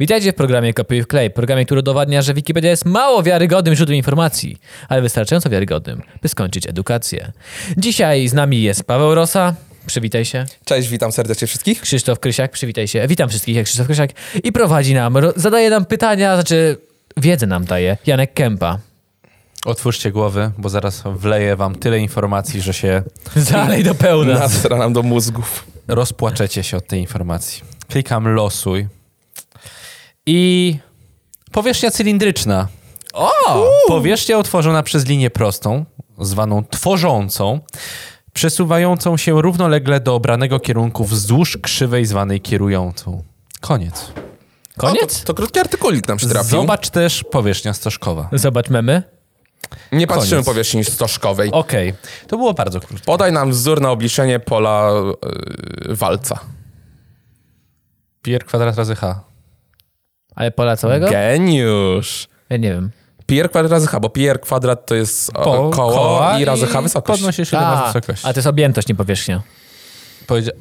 Witajcie w programie Kopiuj w klej, programie, który udowadnia, że Wikipedia jest mało wiarygodnym źródłem informacji, ale wystarczająco wiarygodnym, by skończyć edukację. Dzisiaj z nami jest Paweł Rosa, przywitaj się. Cześć, witam serdecznie wszystkich. Krzysztof Krysiak, przywitaj się. Witam wszystkich, jak Krzysztof Krysiak. I prowadzi nam, zadaje nam pytania, znaczy wiedzę nam daje, Janek Kępa. Otwórzcie głowy, bo zaraz wleję wam tyle informacji, że się Zalej do pełna. Nasra nam do mózgów. rozpłaczecie się od tej informacji. Klikam losuj. I powierzchnia cylindryczna. O! Powierzchnia utworzona przez linię prostą, zwaną tworzącą, przesuwającą się równolegle do obranego kierunku wzdłuż krzywej zwanej kierującą. Koniec. Koniec? O, to, to krótki artykulik nam się trafił. Zobacz też powierzchnia stożkowa. Zobacz memy. Nie patrzymy Koniec. powierzchni stożkowej. Okej, to było bardzo krótko. Podaj nam wzór na obliczenie pola yy, walca. Pi r kwadrat razy h. Ale pola całego? Geniusz. Ja nie wiem. Pi r kwadrat razy h, bo pi r kwadrat to jest o, Po- koło koła i razy h wysokość. Podnosisz ile A, masz wysokość. a to jest objętość, nie powierzchnia. Powiedzia-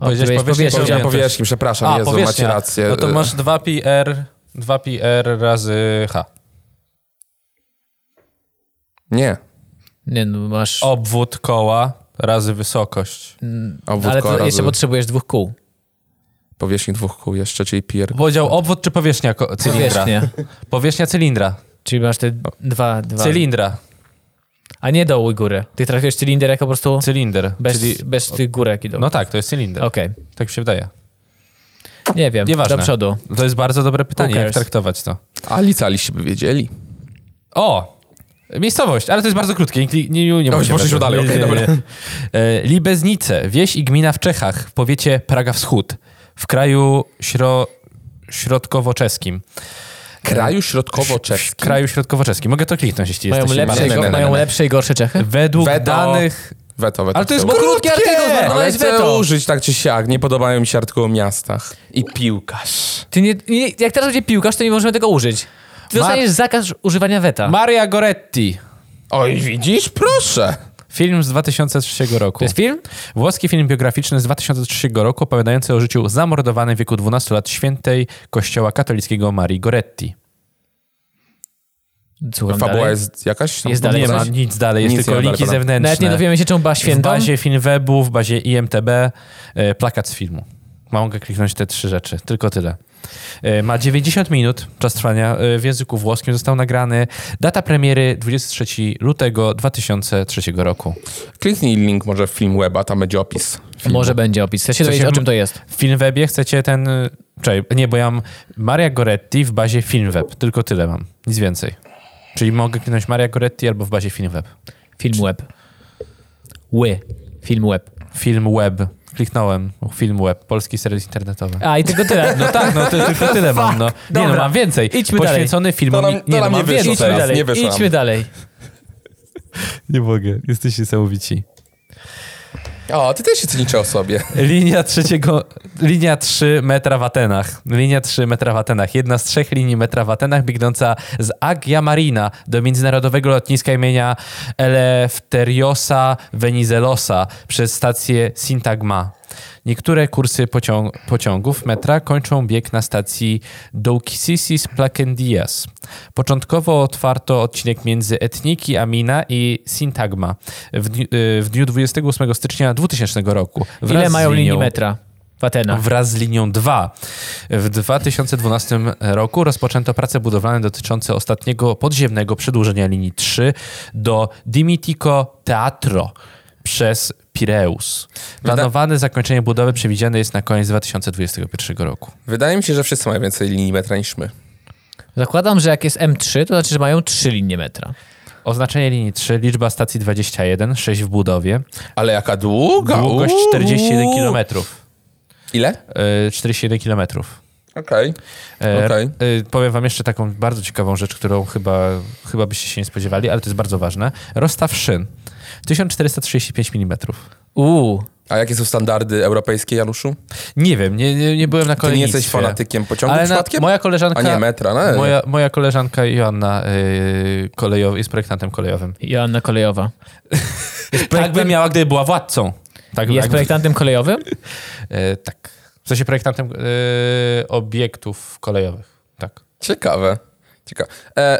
Powiedziałeś powierzchnię. Powiedziałem powierzchni, przepraszam, Jezu, macie rację. No to masz 2πr, 2πr razy h. Nie. Nie, no masz... Obwód koła razy wysokość. Obwód ale koła to razy jeszcze potrzebujesz dwóch kół. Powierzchni dwóch kół jeszcze, czyli pi r... Powiedział obwód czy powierzchnia ko- cylindra? Powierzchnia. Powierzchnia cylindra. Czyli masz te dwa, dwa. Cylindra. A nie doł i górę. Ty trafiłeś cylinder jako po prostu Cylinder. bez, Czyli... bez tych górek i dołu. No tak, to jest cylinder. Okej. Tak mi się wydaje. Nie wiem. Nieważne. Do przodu. To jest bardzo dobre pytanie, jak traktować to. A licealiście by wiedzieli. O! Miejscowość, ale to jest bardzo krótkie. Nie, nie, nie, mówcie poszliśmy tego. dalej, okej, nie. E, Libeznice, wieś i gmina w Czechach, w powiecie Praga Wschód, w kraju śro... środkowo-czeskim. Kraju W środkowo-czeskim. kraju środkowo-czeskim. Mogę to kliknąć, jeśli Mają, jesteście lepsze, Nie, i nie, go, nie, nie, mają lepsze i gorsze Czechy? Według Weto. danych... Weto, weto. Ale to jest weto. krótkie artykuł, Ale jest chcę weto. użyć tak czy siak. Nie podobają mi się artykuły o miastach. I piłkarz. Ty nie, nie, jak teraz będzie piłkarz, to nie możemy tego użyć. Ty Mar- dostaniesz zakaz używania weta. Maria Goretti. Oj, widzisz? Proszę. Film z 2003 roku. to jest film? Włoski film biograficzny z 2003 roku opowiadający o życiu zamordowanej w wieku 12 lat świętej kościoła katolickiego Marii Goretti. Słucham Fabuła dalej. jest jakaś? Tam Jest dalej nie ma nic dalej, jest Nic tylko linki dalej, zewnętrzne. Nawet nie dowiemy się, czemu była w świętą. bazie Filmwebu, w bazie IMTB, plakat z filmu. Mogę kliknąć te trzy rzeczy, tylko tyle. E, Ma 90 minut czas trwania e, w języku włoskim, został nagrany. Data premiery 23 lutego 2003 roku. Kliknij link może w film weba, tam będzie opis. filmu. Może będzie opis. Co dowiedzieć, o czym to jest. W Filmwebie chcecie ten... e, Czekaj, nie, bo ja mam Maria Goretti w bazie Filmweb, tylko tyle mam, nic więcej. Czyli mogę kliknąć Maria Goretti albo w bazie Filmweb. Film web. Ły. Film web. Kliknąłem. Film web. Polski serwis internetowy. A, i tylko tyle. No tak, no to tylko tyle mam. No. Nie no, mam więcej. Idźmy dalej. Poświęcony filmom. To nam- to nie, no, mam nie więcej. Idźmy dalej. nie. Idźmy dalej. Nie mogę. Jesteście niesamowici. O, ty też się cenicie o sobie. Linia trzeciego, linia 3 metra w Atenach. Linia 3 metra w Atenach. Jedna z trzech linii metra w Atenach biegnąca z Agia Marina do międzynarodowego lotniska imienia Elefteriosa Venizelosa przez stację Sintagma. Niektóre kursy pociąg pociągów metra kończą bieg na stacji Doukisisis Placendias. Początkowo otwarto odcinek między Etniki Amina i Sintagma w dniu, y, w dniu 28 stycznia 2000 roku. Wraz Ile mają linii metra w Atenach? Wraz z linią 2. W 2012 roku rozpoczęto prace budowlane dotyczące ostatniego podziemnego przedłużenia linii 3 do Dimitico Teatro przez Pireus. Planowane zakończenie budowy przewidziane jest na koniec 2021 roku. Wydaje mi się, że wszyscy mają więcej linii metra niż my. Zakładam, że jak jest M3, to znaczy, że mają trzy linie metra. Oznaczenie linii 3, liczba stacji 21, 6 w budowie, Ale jaka długa. długość Uuu. 41 km. Ile? 41 km. Okej. E, Okej. e, Powiem wam jeszcze taką bardzo ciekawą rzecz, którą chyba, chyba byście się nie spodziewali, ale to jest bardzo ważne. Rozstaw szyn. 1435 mm. Uuu. A jakie są standardy europejskie, Januszu? Nie wiem, nie, nie, nie byłem na Ty nie kolejnictwie. jesteś fanatykiem pociągu ale na, moja koleżanka... A nie, metra, no. Moja, moja koleżanka Joanna yy, kolejow, jest projektantem kolejowym. Joanna Kolejowa. Tak by miała, gdyby była władcą. Tak, Jest jakby- projektantem kolejowym? E, tak. W sensie projektantem yy, obiektów kolejowych. Tak. Ciekawe. Ciekawe. E,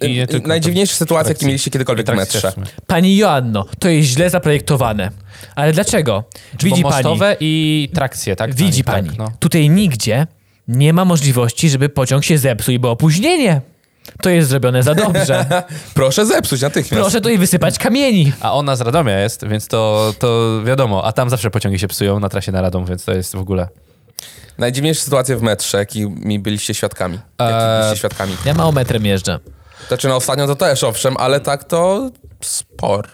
I nie tylko najdziwniejsze to- sytuacje, jakie mieliście kiedykolwiek w metrze. Pani Joanno, to jest źle zaprojektowane. Ale dlaczego? Widzi Bo pani, mostowe i trakcje, tak? widzi tak, pani, no. tutaj nigdzie nie ma możliwości, żeby pociąg się zepsuł i było opóźnienie. To jest zrobione za dobrze. Proszę zepsuć natychmiast. Proszę tutaj wysypać kamieni. A ona z Radomia jest, więc to, to wiadomo. A tam zawsze pociągi się psują na trasie na Radom, więc to jest w ogóle... Najdziwniejsze sytuacje w metrze, jakimi byliście świadkami. Eee, byliście świadkami. Ja mało metrem jeżdżę. Znaczy, no ostatnio to też, owszem, ale tak to sporo.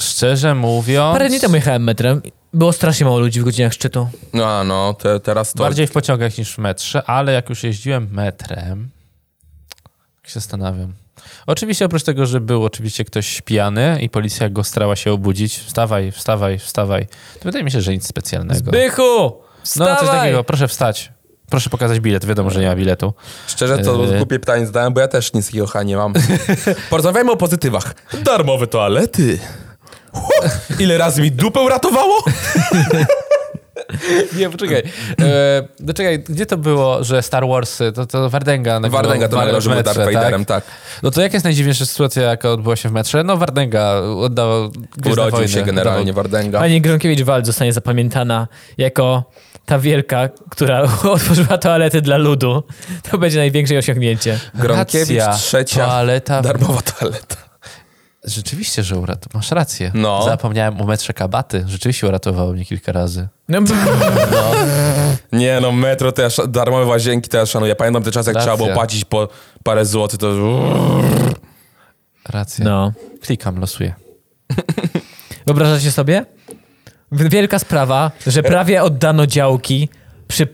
Szczerze mówiąc... Parę dni temu jechałem metrem. Było strasznie mało ludzi w godzinach szczytu. No, a no, te, teraz to... Bardziej w pociągach niż w metrze, ale jak już jeździłem metrem, tak się zastanawiam. Oczywiście oprócz tego, że był oczywiście ktoś pijany i policja go starała się obudzić, wstawaj, wstawaj, wstawaj, to wydaje mi się, że nic specjalnego. Bychu! No Wstawaj! coś takiego, proszę wstać. Proszę pokazać bilet, wiadomo, że nie ma biletu. Szczerze, to Eee. głupie pytanie zadałem, bo ja też nic takiego chyba nie mam. Porozmawiajmy o pozytywach. Darmowe toalety. Ile razy mi dupę uratowało? Nie, poczekaj. E, no czekaj, gdzie to było, że Star Wars, to, to Wardenga nagrywał Wardęga to był metrze, Darth Vaderem, tak. No to jaka jest najdziwniejsza sytuacja, jaka odbyła się w metrze? No Wardenga oddawał Urodził Wojny, się generalnie Wardęga. Pani Gronkiewicz-Walc zostanie zapamiętana jako ta wielka, która otworzyła toalety dla ludu. To będzie największe osiągnięcie. Gronkiewicz, Racja, trzecia, toaleta. darmowa toaleta. Rzeczywiście, że urat... masz rację. No. Zapomniałem o metrze Kabaty. Rzeczywiście uratowało mnie kilka razy. No, Nie no, metro to ja, sz- darmowe łazienki to ja szanuję. Pamiętam te czasy, jak Racja. trzeba było płacić po parę złotych, to... Racja. no. Klikam, losuję. Wyobrażacie sobie? Wielka sprawa, że prawie oddano działki przy,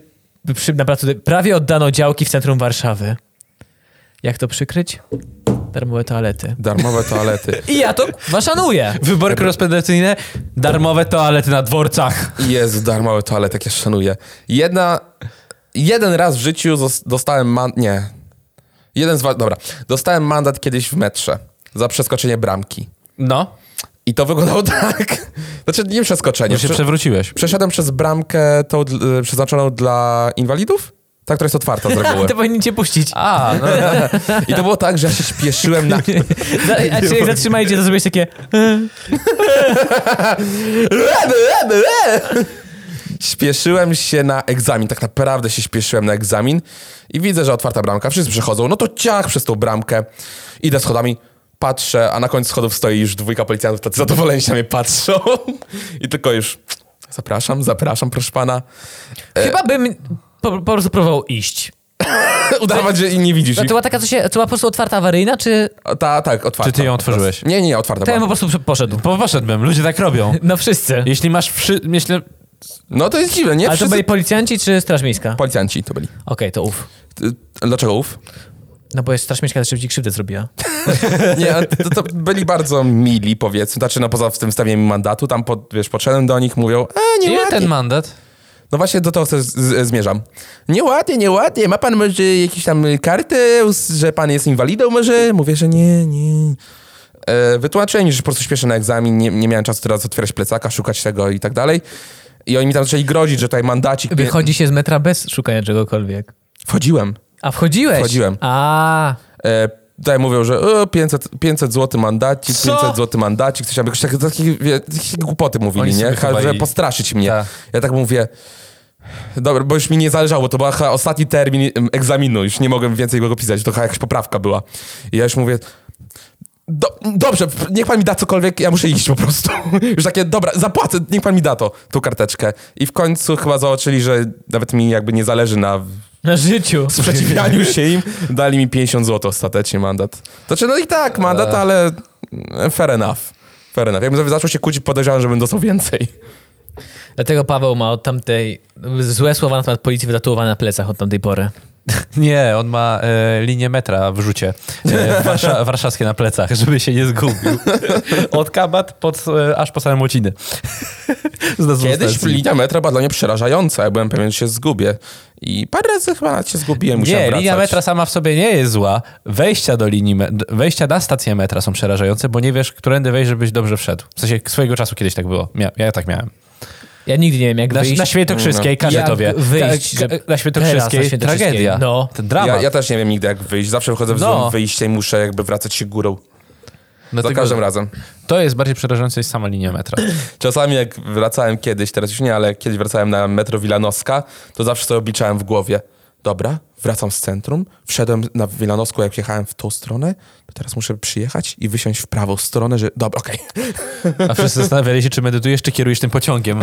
przy na placu, prawie oddano działki w centrum Warszawy. Jak to przykryć? Darmowe toalety. Darmowe toalety. I ja to szanuję. Wybory korespondencyjne, darmowe toalety na dworcach. Jezu, darmowe toalety, jak ja szanuję. Jedna... Jeden raz w życiu dostałem man... Nie. Jeden z... wa- Dobra. Dostałem mandat kiedyś w metrze za przeskoczenie bramki. No, I to wyglądało tak... Znaczy, nie przeskoczenie. bo się Prze- przewróciłeś. Przeszedłem przez bramkę tą y, przeznaczoną dla inwalidów? Ta, która jest otwarta z reguły. To powinni cię puścić. A, no, I to było tak, że ja się śpieszyłem na... A czy jak zatrzymajcie, to zrobić takie... Śpieszyłem się na egzamin, tak naprawdę się śpieszyłem na egzamin i widzę, że otwarta bramka, wszyscy przechodzą, no to ciach przez tą bramkę, idę schodami, patrzę, a na końcu schodów stoi już dwójka policjantów, tacy zadowoleni się na mnie patrzą i tylko już zapraszam, zapraszam, proszę pana. Chyba bym po, po prostu próbował iść. Udawać, że i nie widzisz To ich. była taka, co się, to była po prostu otwarta awaryjna, czy Ta, tak, otwarta. Czy ty ją otworzyłeś? Nie, nie, nie, otwarta to ja po prostu poszedł? bo poszedłbym, ludzie tak robią. No wszyscy. Jeśli masz wszy... Myślę, No to jest dziwne, nie? Ale to Wszyscy... byli policjanci czy Straż Miejska? Okej, Policjanci to byli. to uf. Ty- Dlaczego ów? No bo jest Straż Miejska też szybciej krzywdę zrobiła. Nie, to, to byli bardzo mili, powiedzmy. Znaczy, no poza tym stawieniem mi mandatu, tam, po, wiesz, podszedłem do nich, mówią, a ile nieładnie. ten mandat? No właśnie do tego z- zmierzam. Nieładnie, nieładnie. Ma pan może jakieś tam kartę, że pan jest inwalidą może? Mówię, że nie, nie. E, wytłumaczyłem że po prostu śpieszę na egzamin, nie, nie miałem czasu teraz otwierać plecaka, szukać tego i tak dalej. I oni mi tam zaczęli grozić, że tutaj mandacik... Wychodzi się z metra bez szukania czegokolwiek. Wchodziłem. A wchodziłeś? Wchodziłem. A, E, tutaj mówią, że o, 500, 500 zł mandacik, Co? 500 zł mandacik, coś tam, jakoś takie, takie, takie głupoty mówili, Oni nie? chyba Żeby i- postraszyć mnie. Tak. Ja tak mówię, dobra, bo już mi nie zależało, to był chyba ostatni termin egzaminu, już nie mogłem więcej go pisać, to jakaś poprawka była. I ja już mówię, do, dobrze, niech pan mi da cokolwiek, ja muszę iść po prostu. Już takie, dobra, zapłacę, niech pan mi da to, tą karteczkę. I w końcu chyba zobaczyli, że nawet mi jakby nie zależy na na życiu. sprzeciwianiu się im, dali mi 50 zł ostatecznie mandat. Znaczy, no i tak, mandat, ale fair enough. Fair enough. Jakbym zaczął się kłócić, podejrzewam, że bym dostał więcej. Dlatego Paweł ma od tamtej złe słowa na temat policji wytatuowane na plecach od tamtej pory. Nie, on ma e, linię metra w rzucie. E, warsza, warszawskie na plecach, żeby się nie zgubił. Od kabat pod, e, aż po samym łociny. Kiedyś linia metra była dla mnie przerażająca. Ja byłem pewien, że się zgubię. I parę razy chyba się zgubiłem, musiałem Nie, wracać. linia metra sama w sobie nie jest zła. Wejścia do linii, wejścia na stację metra są przerażające, bo nie wiesz, którędy wejść, żebyś dobrze wszedł. W sensie swojego czasu kiedyś tak było. Mia- ja tak miałem. Ja nigdy nie wiem, jak Na, wyjść. na Świętokrzyskiej, każę Jak to wie. wyjść, Ka- że- ka- na Świętokrzyskiej. tragedia. No. Ten dramat. Ja, ja też nie wiem nigdy jak wyjść. Zawsze wychodzę w No. złym wyjście i muszę jakby wracać się górą. Za Dlatego każdym razem. To jest bardziej przerażające niż sama linia metra. Czasami jak wracałem kiedyś, teraz już nie, ale jak kiedyś wracałem na metro Wilanowska, to zawsze sobie obliczałem w głowie. Dobra, wracam z centrum, wszedłem na Wilanowską, jak jechałem w tą stronę, to teraz muszę przyjechać i wysiąść w prawą stronę, że dobra, okej. A wszyscy zastanawiali się, czy medytujesz, czy kierujesz tym pociągiem.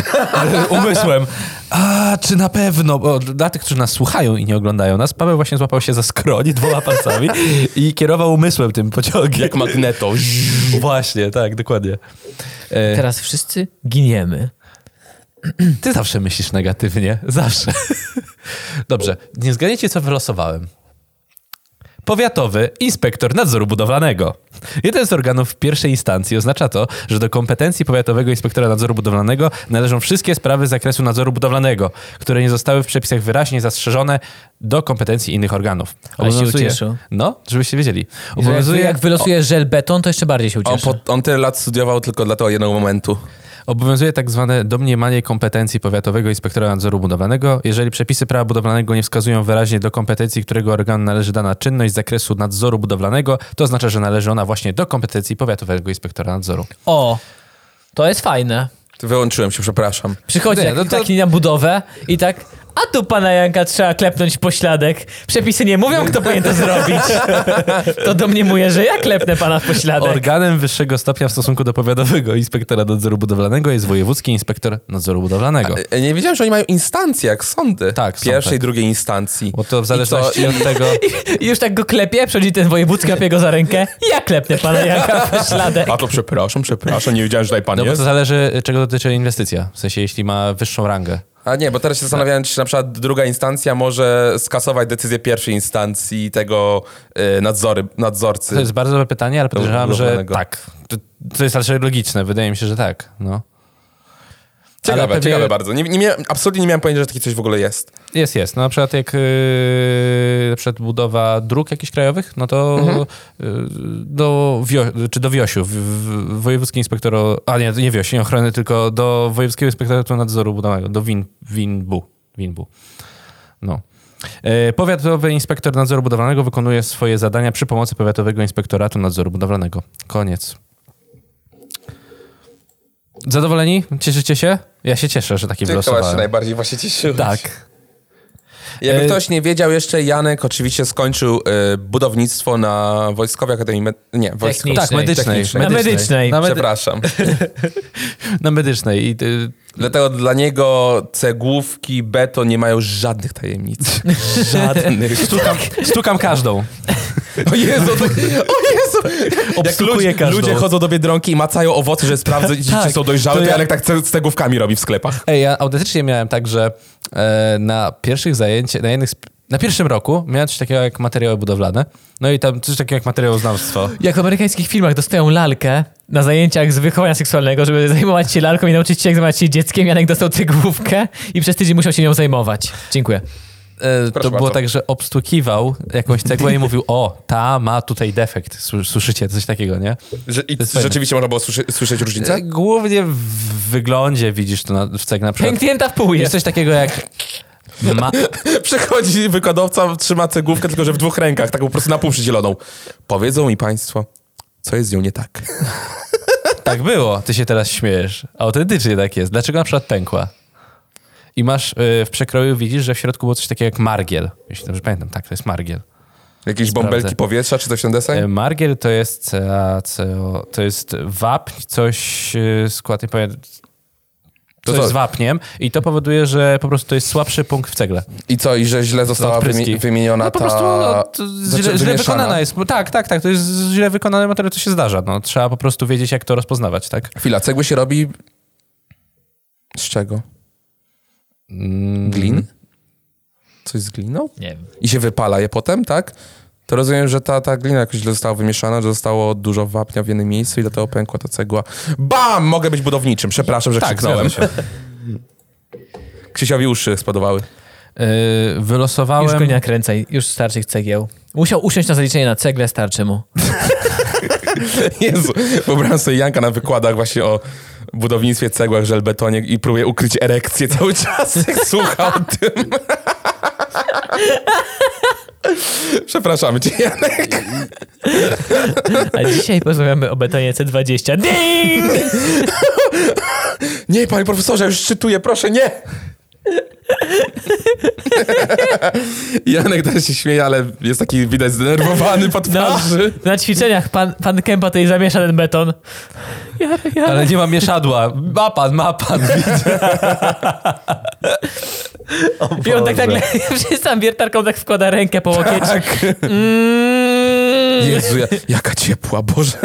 Umysłem. A, czy na pewno? Bo dla tych, którzy nas słuchają i nie oglądają nas, Paweł właśnie złapał się za skroń dwoma palcami i kierował umysłem tym pociągiem. Jak magneto. Właśnie, tak, dokładnie. E, Teraz wszyscy giniemy. Ty zawsze myślisz negatywnie. Zawsze. Dobrze, nie zgadniecie, co wylosowałem. Powiatowy inspektor nadzoru budowlanego. Jeden z organów pierwszej instancji oznacza to, że do kompetencji powiatowego inspektora nadzoru budowlanego należą wszystkie sprawy z zakresu nadzoru budowlanego, które nie zostały w przepisach wyraźnie zastrzeżone do kompetencji innych organów. Ale się ucieszył. No, żebyście wiedzieli. Obowiązuje, jak wylosuje żel beton, to jeszcze bardziej się On, ucieszę. po, on tyle lat studiował tylko dla tego jednego momentu. Obowiązuje tak zwane domniemanie kompetencji powiatowego inspektora nadzoru budowlanego, jeżeli przepisy prawa budowlanego nie wskazują wyraźnie do kompetencji, którego organu należy dana czynność z zakresu nadzoru budowlanego, to oznacza, że należy ona właśnie do kompetencji powiatowego inspektora nadzoru. O, to jest fajne. Wyłączyłem się, przepraszam. Przychodzi Nie, no to- taki na budowę i tak, a tu pana Janka trzeba klepnąć w pośladek. Przepisy nie mówią, kto powinien to zrobić. to domniemuje, że ja klepnę pana w pośladek. Organem wyższego stopnia w stosunku do powiatowego inspektora nadzoru budowlanego jest wojewódzki inspektor nadzoru budowlanego. E, Nie wiedziałem, że oni mają instancje, jak sądy. Tak, Pierwszej, tak. drugiej instancji. Bo to w I zależności co- od tego... I już tak go klepie, przychodzi ten wojewódzki, łapie go za rękę. Ja klepnę pana Janka w pośladek. A to przepraszam, przepraszam, nie wiedziałem, że tutaj pan No bo jest. to zależy, czego dotyczy inwestycja. W sensie, jeśli ma wyższą rangę. A nie, bo teraz się zastanawiałem, czy na przykład druga instancja może skasować decyzję pierwszej instancji tego y, nadzory, nadzorcy. To jest bardzo dobre pytanie, ale podejrzewam, że tak. To, to jest raczej logiczne. Wydaje mi się, że tak. No. Ciekawe, pewnie- ciekawe bardzo. Nie, nie miałem, absolutnie nie miałem pojęcia, że takie coś w ogóle jest. Jest, jest. No na przykład jak yy, na przykład budowa dróg jakichś krajowych, no to Mhm. yy, do, wio, czy do Wiosiu, w, w, wojewódzki inspektor, a nie, nie Wiosi, nie ochrony, tylko do wojewódzkiego inspektoratu nadzoru budowlanego, do Win, Winbu. Winbu. No. Yy, Powiatowy inspektor nadzoru budowlanego wykonuje swoje zadania przy pomocy powiatowego inspektoratu nadzoru budowlanego. Koniec. Zadowoleni? Cieszycie się? Ja się cieszę, że taki chyba się wylosowałem. najbardziej właśnie cieszyłeś. Tak. Jakby E- ktoś nie wiedział jeszcze, Janek oczywiście skończył y, budownictwo na Wojskowej Akademii... Med- nie, wojsko... Technicznej. Tak, medycznej. Na medycznej. Na, medy- Przepraszam. na medycznej. I, y, Dlatego dla niego cegłówki, beton nie mają żadnych tajemnic. Żadnych. stukam, stukam każdą. O Jezu, to, o Jezu! Jak ludzie, każdą. ludzie chodzą do Biedronki i macają owoce, żeby sprawdzić, Tak, czy są dojrzałe, to to ja- tak z cegłówkami robi w sklepach. Ej, ja autentycznie miałem tak, że e, na pierwszych zajęciach, na jednych z, na pierwszym roku miałem coś takiego jak materiały budowlane. No i tam coś takiego jak materiałoznawstwo. Jak w amerykańskich filmach dostają lalkę na zajęciach z wychowania seksualnego, żeby zajmować się lalką i nauczyć się, jak zajmować się dzieckiem. Janek dostał cygłówkę i przez tydzień musiał się nią zajmować. Dziękuję. E, to było bardzo. tak, że obstukiwał jakąś cegłę i mówił, o, ta ma tutaj defekt. Sły- Słyszycie coś takiego, nie? Że, I rzeczywiście można było słyszy, słyszeć różnicę? E, Głównie w wyglądzie widzisz to na, w ceg na przykład. Pęknięta w pół Jest jest. coś takiego jak... Ma, Przychodzi wykładowca, trzyma cegłówkę, tylko że w dwóch rękach, taką po prostu na pół przydzieloną. Powiedzą mi państwo, co jest z nią nie tak. Tak było, ty się teraz śmiejesz. Autentycznie tak jest. Dlaczego na przykład pękła? I masz y, w przekroju, widzisz, że w środku było coś takiego jak margiel. Jeśli dobrze pamiętam, tak, to jest margiel. Jakieś Sprawdzę. bąbelki powietrza, czy coś ten deseń? Y, Margiel to jest CaCO, to jest wapń, coś y, skład, nie pamiętam, To coś co? z wapniem i to powoduje, że po prostu to jest słabszy punkt w cegle. I co, i że źle została wymieniona No po ta... prostu no, to źle, źle wymieszana. wykonana jest. Tak, tak, tak, to jest źle wykonany materiał, to się zdarza. No, trzeba po prostu wiedzieć, jak to rozpoznawać, tak? Chwila, cegły się robi... Z czego? Mm, Glin? Coś z gliną? Nie wiem. I się wypala je potem, tak? To rozumiem, że ta, ta glina jakoś źle została wymieszana, że zostało dużo wapnia w jednym miejscu i dlatego pękła ta cegła. Bam! Mogę być budowniczym. Przepraszam, że Tak, krzyknąłem. się. Krzysiowi uszy spodobały. Yy, wylosowałem... Już go nie nakręcaj, już starszych cegieł. Musiał usiąść na zaliczenie na cegle, starczy mu. Jezu, wyobrażam sobie Janka na wykładach właśnie o, budownictwie, cegłach, żelbetonie i próbuje ukryć erekcję cały czas, jak słucha o tym. Przepraszamy cię, Janek. A dzisiaj porozmawiamy o betonie C20. Ding! Nie, panie profesorze, już czytuję, proszę, nie! Janek też się śmieje, ale jest taki widać zdenerwowany po No, twarzy. na ćwiczeniach pan, pan Kępa tutaj zamiesza ten beton. Ja, ja. Ale nie ma mieszadła. Ma pan, ma pan. I on tak nagle, tam wiertarką tak wkłada rękę po łokieć. Tak. Mm. Jezu, ja- jaka ciepła, Boże.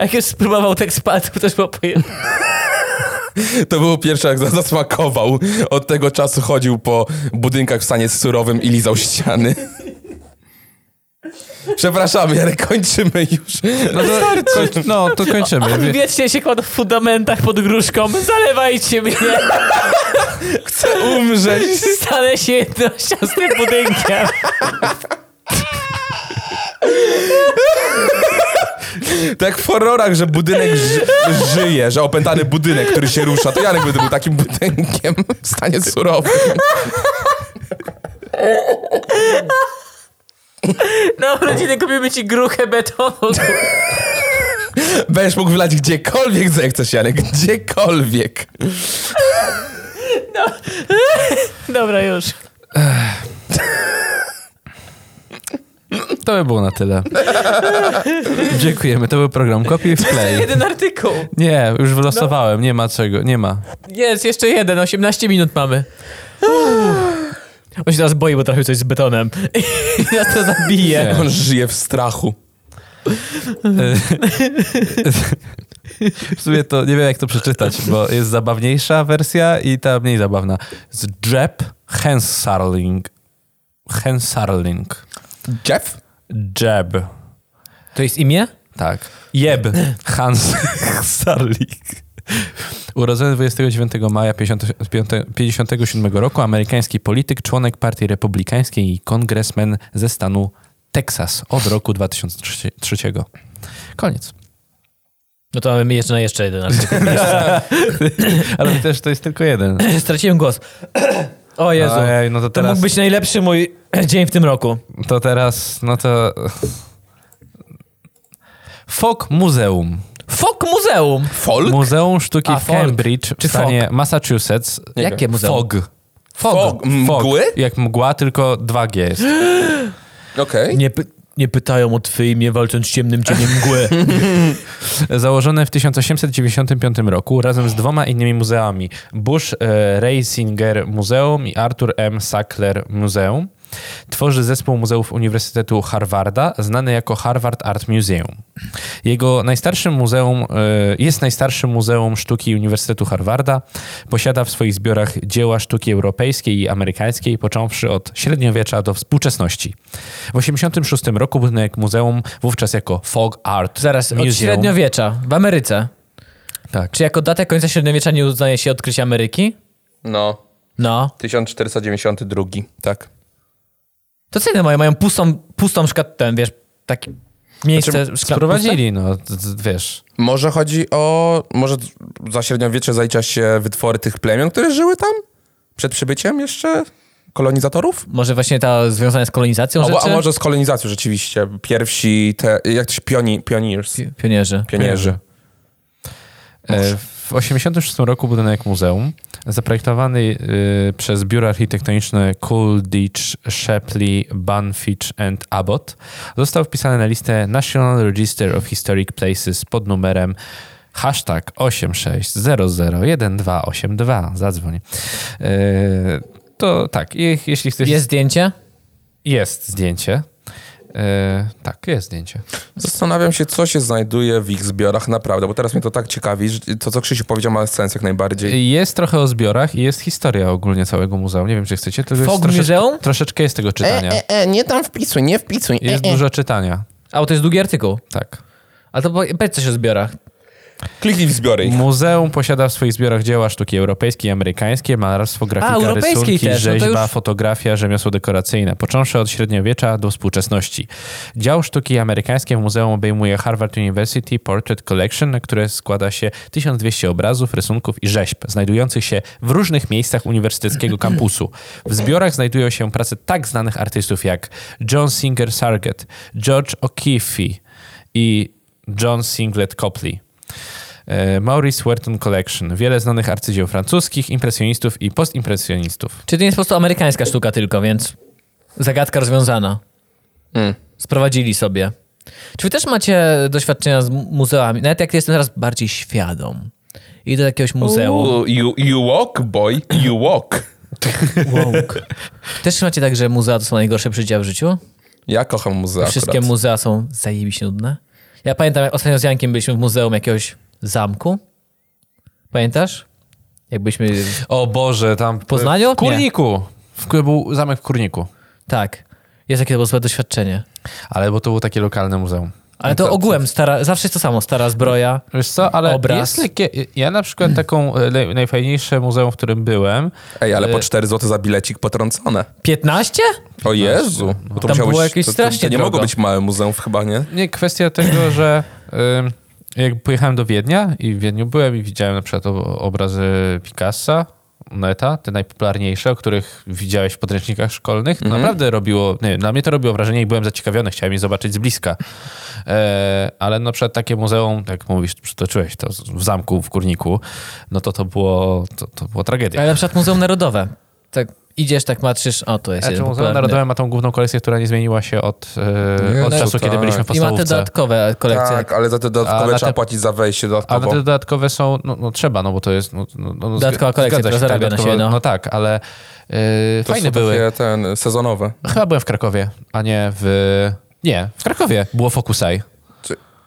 Jak już spróbował tak spadł, to też było poje... To było pierwsze, jak zasmakował. Od tego czasu chodził po budynkach w stanie surowym i lizał ściany. Przepraszamy, ale kończymy już. No to, koń, no, to kończymy. On wiecznie się kładł w fundamentach pod gruszką. Zalewajcie mnie. Chcę umrzeć. Stanę się jednością z tym budynkiem. Tak w horrorach, że budynek ży żyje, że opętany budynek, który się rusza, to Janek by był takim budynkiem w stanie surowym. Na urodziny kupimy ci gruchę betonu. Będziesz mógł wylać gdziekolwiek zechcesz, Janek, gdziekolwiek. Dobra, już. To by było na tyle. Dziękujemy. To był program Kopiuj wklej. Jeden artykuł. Nie, już wylosowałem. Nie ma czego. Nie ma. Jest, jeszcze jeden. 18 minut mamy. On się teraz boi, bo trafił coś z betonem. I nas to zabije. Nie. On żyje w strachu. W sumie to nie wiem, jak to przeczytać, bo jest zabawniejsza wersja i ta mniej zabawna. Z Jeb Hensarling. Hensarling. Jeff? Jeb. To jest imię? Tak. Jeb Hans Sarlik. Urodzony 29 maja 1957 roku, amerykański polityk, członek Partii Republikańskiej i kongresmen ze stanu Teksas od roku 2003. Koniec. No to mamy jeszcze na jeszcze jeden artykuł. Ale też to jest tylko jeden. Straciłem głos. O Jezu. Ojej, no to To teraz, mógł być najlepszy mój dzień w tym roku. to teraz, no to... Folk Muzeum. Fok Muzeum. Folk? Muzeum Sztuki A, w folk. Cambridge Czy w stanie Massachusetts. Nie Jakie muzeum? Fog. Fog. Mgły? Jak mgła, tylko 2G jest. Okej. Nie, py- nie pytają o twoje imię, walcząc z ciemnym cieniem mgły. Założone w 1895 roku razem z dwoma innymi muzeami. Bush e, Reisinger Muzeum i Arthur M. Sackler Muzeum. Tworzy zespół muzeów Uniwersytetu Harvarda, znany jako Harvard Art Museum. Jego najstarszym muzeum e, jest najstarszym muzeum sztuki Uniwersytetu Harvarda. Posiada w swoich zbiorach dzieła sztuki europejskiej i amerykańskiej, począwszy od średniowiecza do współczesności. W 1986 roku budynek muzeum, wówczas jako Fog Art Zaraz, od Museum, średniowiecza w Ameryce. tak, Czy jako datę końca średniowiecza nie uznaje się odkrycie Ameryki? No, No. 1492, tak. To co inne mają? Mają pustą, pustą szkat, ten, wiesz, taki miejsce Znaczy, szkla- Sprowadzili, no, wiesz. Może chodzi o... Może za średniowiecze zalicza się wytwory tych plemion, które żyły tam? Przed przybyciem jeszcze kolonizatorów? Może właśnie ta związana z kolonizacją Albo, rzeczy? a może z kolonizacją rzeczywiście. Pierwsi te... Jak to się... Pioni, pioneers. Pi- Pionierzy. Pionierzy. E, W 1986 roku budynek muzeum, zaprojektowany y, przez biuro architektoniczne Coolidge, Shapley, Banfitch and Abbott, został wpisany na listę National Register of Historic Places pod numerem hashtag 86001282. Zadzwoń. E, To tak, je- jeśli chcesz... Jest zdjęcie? jest zdjęcie. E, tak, jest zdjęcie. Zastanawiam się, co się znajduje w ich zbiorach naprawdę, bo teraz mnie to tak ciekawi, że to, co Krzysiu powiedział, ma sens jak najbardziej. Jest trochę o zbiorach i jest historia ogólnie całego muzeum. Nie wiem, czy chcecie. To jest Fog troszeczkę, troszeczkę jest tego czytania. e, nie tam wpisuj, nie wpisuj. Jest dużo czytania. A, bo to jest długi artykuł. Tak. A to po- powiedz coś o zbiorach. Kliknij w zbiory ich. Muzeum posiada w swoich zbiorach dzieła sztuki europejskie i amerykańskie, malarstwo, grafika, europejskiej rysunki, też, no to rzeźba, już- fotografia, rzemiosło dekoracyjne, począwszy od średniowiecza do współczesności. Dział sztuki amerykańskie w muzeum obejmuje Harvard University Portrait Collection, na które składa się 1200 obrazów, rysunków i rzeźb, znajdujących się w różnych miejscach uniwersyteckiego kampusu. W zbiorach znajdują się prace tak znanych artystów jak John Singer Sargent, George O'Keeffe i John Singlet Copley. E, Maurice Werton Collection. Wiele znanych arcydzieł francuskich, impresjonistów i postimpresjonistów. Czy to nie jest po prostu amerykańska sztuka tylko, więc zagadka rozwiązana. Mm. Sprowadzili sobie. Czy wy też macie doświadczenia z mu- muzeami? Nawet jak jestem teraz bardziej świadom. Idę do jakiegoś muzeum. Ooh, you, you walk, boy, you walk. Woke. Też macie tak, że muzea to są najgorsze przyjścia w życiu? Ja kocham muzea Wszystkie akurat. muzea są zajebiście nudne. Ja pamiętam, jak ostatnio z Jankiem byliśmy w muzeum jakiegoś zamku. Pamiętasz? Jak byliśmy... O Boże, tam... W Poznaniu? W Kurniku. W, był zamek w Kurniku. Tak. Jest takie to było złe doświadczenie. Ale bo to było takie lokalne muzeum. Ale to ogółem stara, zawsze jest to samo. Stara zbroja. Wiesz co, ale Obraz. jest takie... Ja na przykład taką e, naj- najfajniejsze muzeum, w którym byłem, Ej, ale po E, 4 zł za bilecik potrącone. 15? O Jezu. Bo to Tam musiało było być, jakieś to, strasznie to nie mogło drogo. być małe muzeum chyba, nie? Nie, kwestia tego, że jak pojechałem do Wiednia i w Wiedniu byłem i widziałem na przykład obrazy Picassa, Neta, te najpopularniejsze, o których widziałeś w podręcznikach szkolnych, to naprawdę robiło, nie, dla mnie to robiło wrażenie i byłem zaciekawiony, chciałem je zobaczyć z bliska. E, ale na przykład takie muzeum, jak mówisz, przytoczyłeś to w zamku w Kurniku, no to to było, to, to było tragedia. Ale na przykład Muzeum Narodowe. Tak idziesz, tak patrzysz, o, to jest Znaczy, jeden Muzeum. Narodowe ma tą główną kolekcję, która nie zmieniła się od, Nie, od no czasu, tak. kiedy byliśmy w I ma te podstawówce. dodatkowe kolekcje. Tak, ale za te dodatkowe na trzeba te- płacić za wejście Ale dodatkowo. te dodatkowe są, no, no trzeba, no bo to jest... No, no, no, Dodatkowa zg- kolekcja, która się, zarabia na dodatkowa- siebie, no. No tak, ale yy, to fajne są były. takie ten, sezonowe. Chyba byłem w Krakowie, a nie w... Nie, w Krakowie było Focusaj. Czy-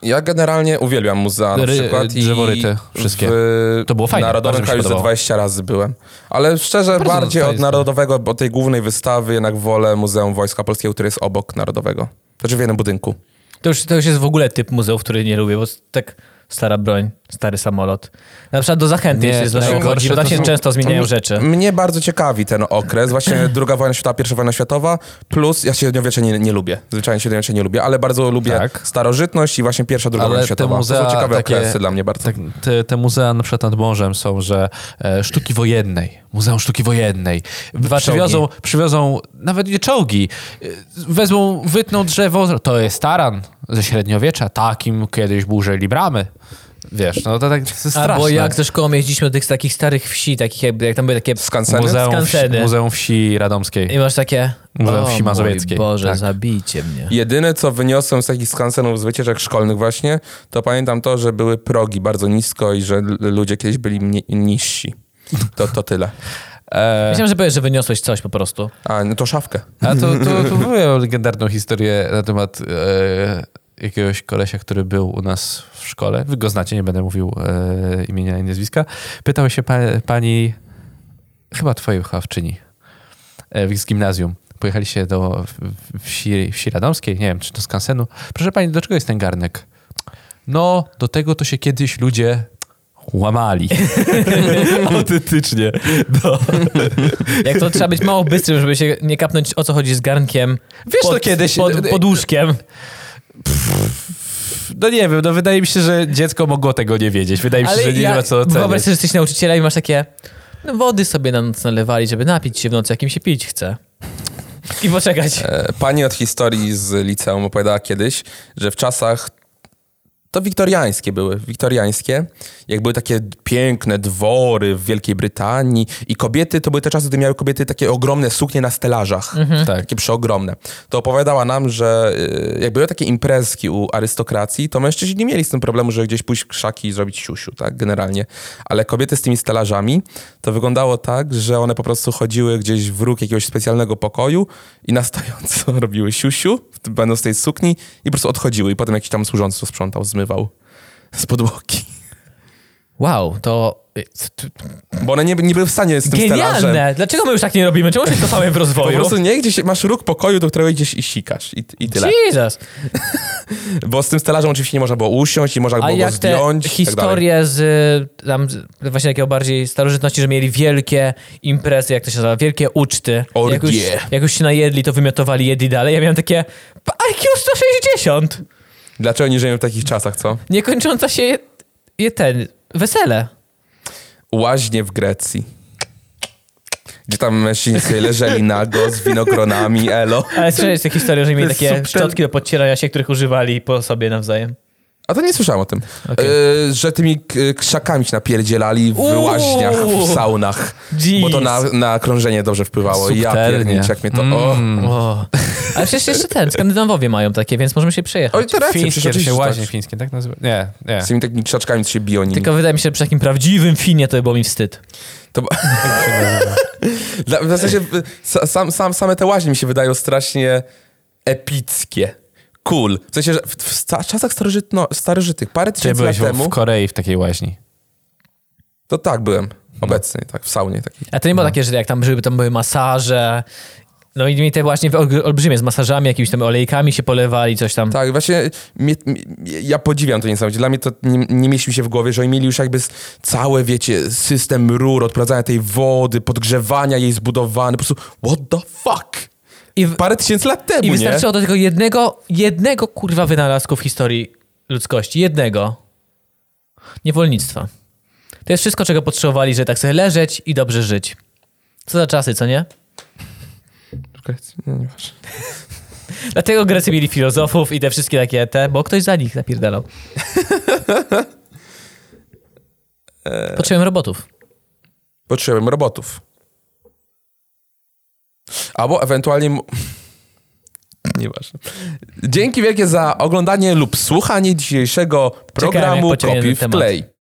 Ja generalnie uwielbiam muzea na Ry- przykład. drzeworyty, wszystkie. W To było fajne, Narodowym kraju ze podobało. 20 razy byłem. Ale szczerze, Bardzo bardziej od. Narodowego, bo tej głównej wystawy jednak wolę Muzeum Wojska Polskiego, które jest obok Narodowego. Znaczy w jednym budynku. To, już, to już jest w ogóle typ muzeów, który nie lubię, bo tak stara broń, stary samolot. Na przykład do Zachęty Nie, jest, najgorsze bo się często zmieniają To rzeczy. Mnie bardzo ciekawi ten okres, właśnie druga wojna światowa, pierwsza wojna światowa, plus ja średniowiecze nie, nie lubię, zwyczajnie średniowiecze nie lubię, ale bardzo lubię Tak. starożytność i właśnie pierwsza, druga Ale wojna te światowa. muzea to są ciekawe takie- okresy dla mnie bardzo. Tak, te, te muzea na przykład nad morzem są, że e, sztuki wojennej, Muzeum Sztuki Wojennej. Dwa przywiozą, przywiozą nawet nie czołgi, e, wezmą, wytną drzewo, to jest taran ze średniowiecza, takim kiedyś burzyli bramy. Wiesz, no to tak to jest straszne. Albo jak ze szkołą jeździliśmy do tych takich starych wsi, takich jakby, jak tam były takie... Skanseny? Muzeum, Skanseny. wsi, Muzeum Wsi Radomskiej. I masz takie... Muzeum o Wsi Mazowieckiej. Boże, Tak. zabijcie mnie. Jedyne, co wyniosłem z takich skansenów z wycieczek szkolnych właśnie, to pamiętam to, że były progi bardzo nisko i że ludzie kiedyś byli mni- niżsi. To, to tyle. E, Myślałem, że powiesz, że wyniosłeś coś po prostu. A, no to szafkę. A to, to, to mówię legendarną historię na temat e, jakiegoś kolesia, który był u nas w szkole. Wy go znacie, nie będę mówił e, imienia i nazwiska. Pytał się pa, pani, chyba twojej wychowawczyni e, z gimnazjum. Pojechaliście do wsi, wsi radomskiej, nie wiem, czy do skansenu. Proszę pani, do czego jest ten garnek? No, do tego to się kiedyś ludzie łamali. Autentycznie. No. Jak to trzeba być mało bystrym, żeby się nie kapnąć o co chodzi z garnkiem Wiesz, pod, to kiedyś- pod, pod łóżkiem. No nie wiem, no wydaje mi się, że dziecko mogło tego nie wiedzieć. Wydaje mi się, że nie ma co Wyobraź oceniać. sobie, że jesteś nauczycielem i masz takie no, wody sobie na noc nalewali, żeby napić się w nocy, jakim się pić chce. I poczekać. E, Pani od historii z liceum opowiadała kiedyś, że w czasach to wiktoriańskie były, wiktoriańskie, jak były takie piękne dwory w Wielkiej Brytanii i kobiety, to były te czasy, gdy miały kobiety takie ogromne suknie na stelażach, Tak. takie przeogromne. To opowiadała nam, że y, jak były takie imprezki u arystokracji, to mężczyźni nie mieli z tym problemu, że gdzieś pójść w krzaki i zrobić siusiu, tak, generalnie. Ale kobiety z tymi stelażami, to wyglądało tak, że one po prostu chodziły gdzieś w róg jakiegoś specjalnego pokoju i na stojąco robiły siusiu, będąc w tej sukni i po prostu odchodziły i potem jakiś tam służący to sprzątał, zmywał z podłogi. Wow, to Bo one nie, nie były w stanie z tym stelażem. Genialne! Dlaczego my już tak nie robimy? Czemu się cofamy w Po rozwoju? prostu nie gdzieś masz róg pokoju, do którego idziesz i sikasz. I, i tyle. Jesus. Bo z tym stelażem oczywiście nie można było usiąść, nie można A było go jak te zdjąć. i tak historie z y, tam właśnie takiego bardziej starożytności, że mieli wielkie imprezy, jak to się nazywa, wielkie uczty. Orgie. Jak już, jak już się najedli, to wymiotowali, jedli dalej. Ja miałem takie "Pa, IQ 160! Dlaczego nie żyjemy w takich czasach, co? Niekończąca się je, je ten, wesele. Łaźnie w Grecji. Gdzie tam mężczyźni sobie leżeli nago z winogronami, elo. Ale słyszałeś tę historię, że mieli takie subtel- szczotki do podcierania się, których używali po sobie nawzajem. A to nie słyszałem o tym. Okej. E, że tymi krzakami się napierdzielali w Uuu. łaźniach, w saunach. Jeez. Bo to na, na krążenie dobrze wpływało. I ja Subtelnie. pierniczę, jak mnie to... O. Mm. O. Ale przecież jeszcze ten, Skandynawowie mają takie, więc możemy się przejechać. Oj, racja, Fińskie, się łaźnie tak. fińskie, tak nazywa? Nie, nie. Z tymi takimi krzaczkami, co się biją nimi. Tylko wydaje mi się, że przy takim prawdziwym finie to by było mi wstyd. To... bo- Dla, w sensie, sa- sam, sam, same te łaźnie mi się wydają strasznie epickie. Cool. W sensie, że w, w czasach starożytno, starożytnych, parę Czy tysięcy lat byłeś w, temu, w Korei w takiej łaźni? to tak byłem. Obecny, tak, w saunie takiej. A to nie było takie, że jak tam, żeby tam były masaże, no i mieli te właśnie ol- olbrzymie z masażami, jakimiś tam olejkami się polewali, coś tam. Tak, właśnie mnie, ja podziwiam to niesamowicie. Dla mnie to nie, nie mieści mi się w głowie, że oni mieli już jakby całe, wiecie, system rur, odprowadzania tej wody, podgrzewania jej zbudowany. Po prostu, what the fuck? I, w, Parę tysięcy lat temu, I nie? wystarczyło do tego jednego, jednego kurwa wynalazku w historii ludzkości. Jednego. Niewolnictwa. To jest wszystko, czego potrzebowali, żeby tak sobie leżeć i dobrze żyć. Co za czasy, co nie? Nie, nie. Dlatego Grecy mieli filozofów i te wszystkie takie te, bo ktoś za nich napierdalał. Potrzebujemy robotów. Potrzebujemy robotów. Albo ewentualnie... Nieważne. Dzięki wielkie za oglądanie lub słuchanie dzisiejszego programu pociągnie Kopi w temat. klej.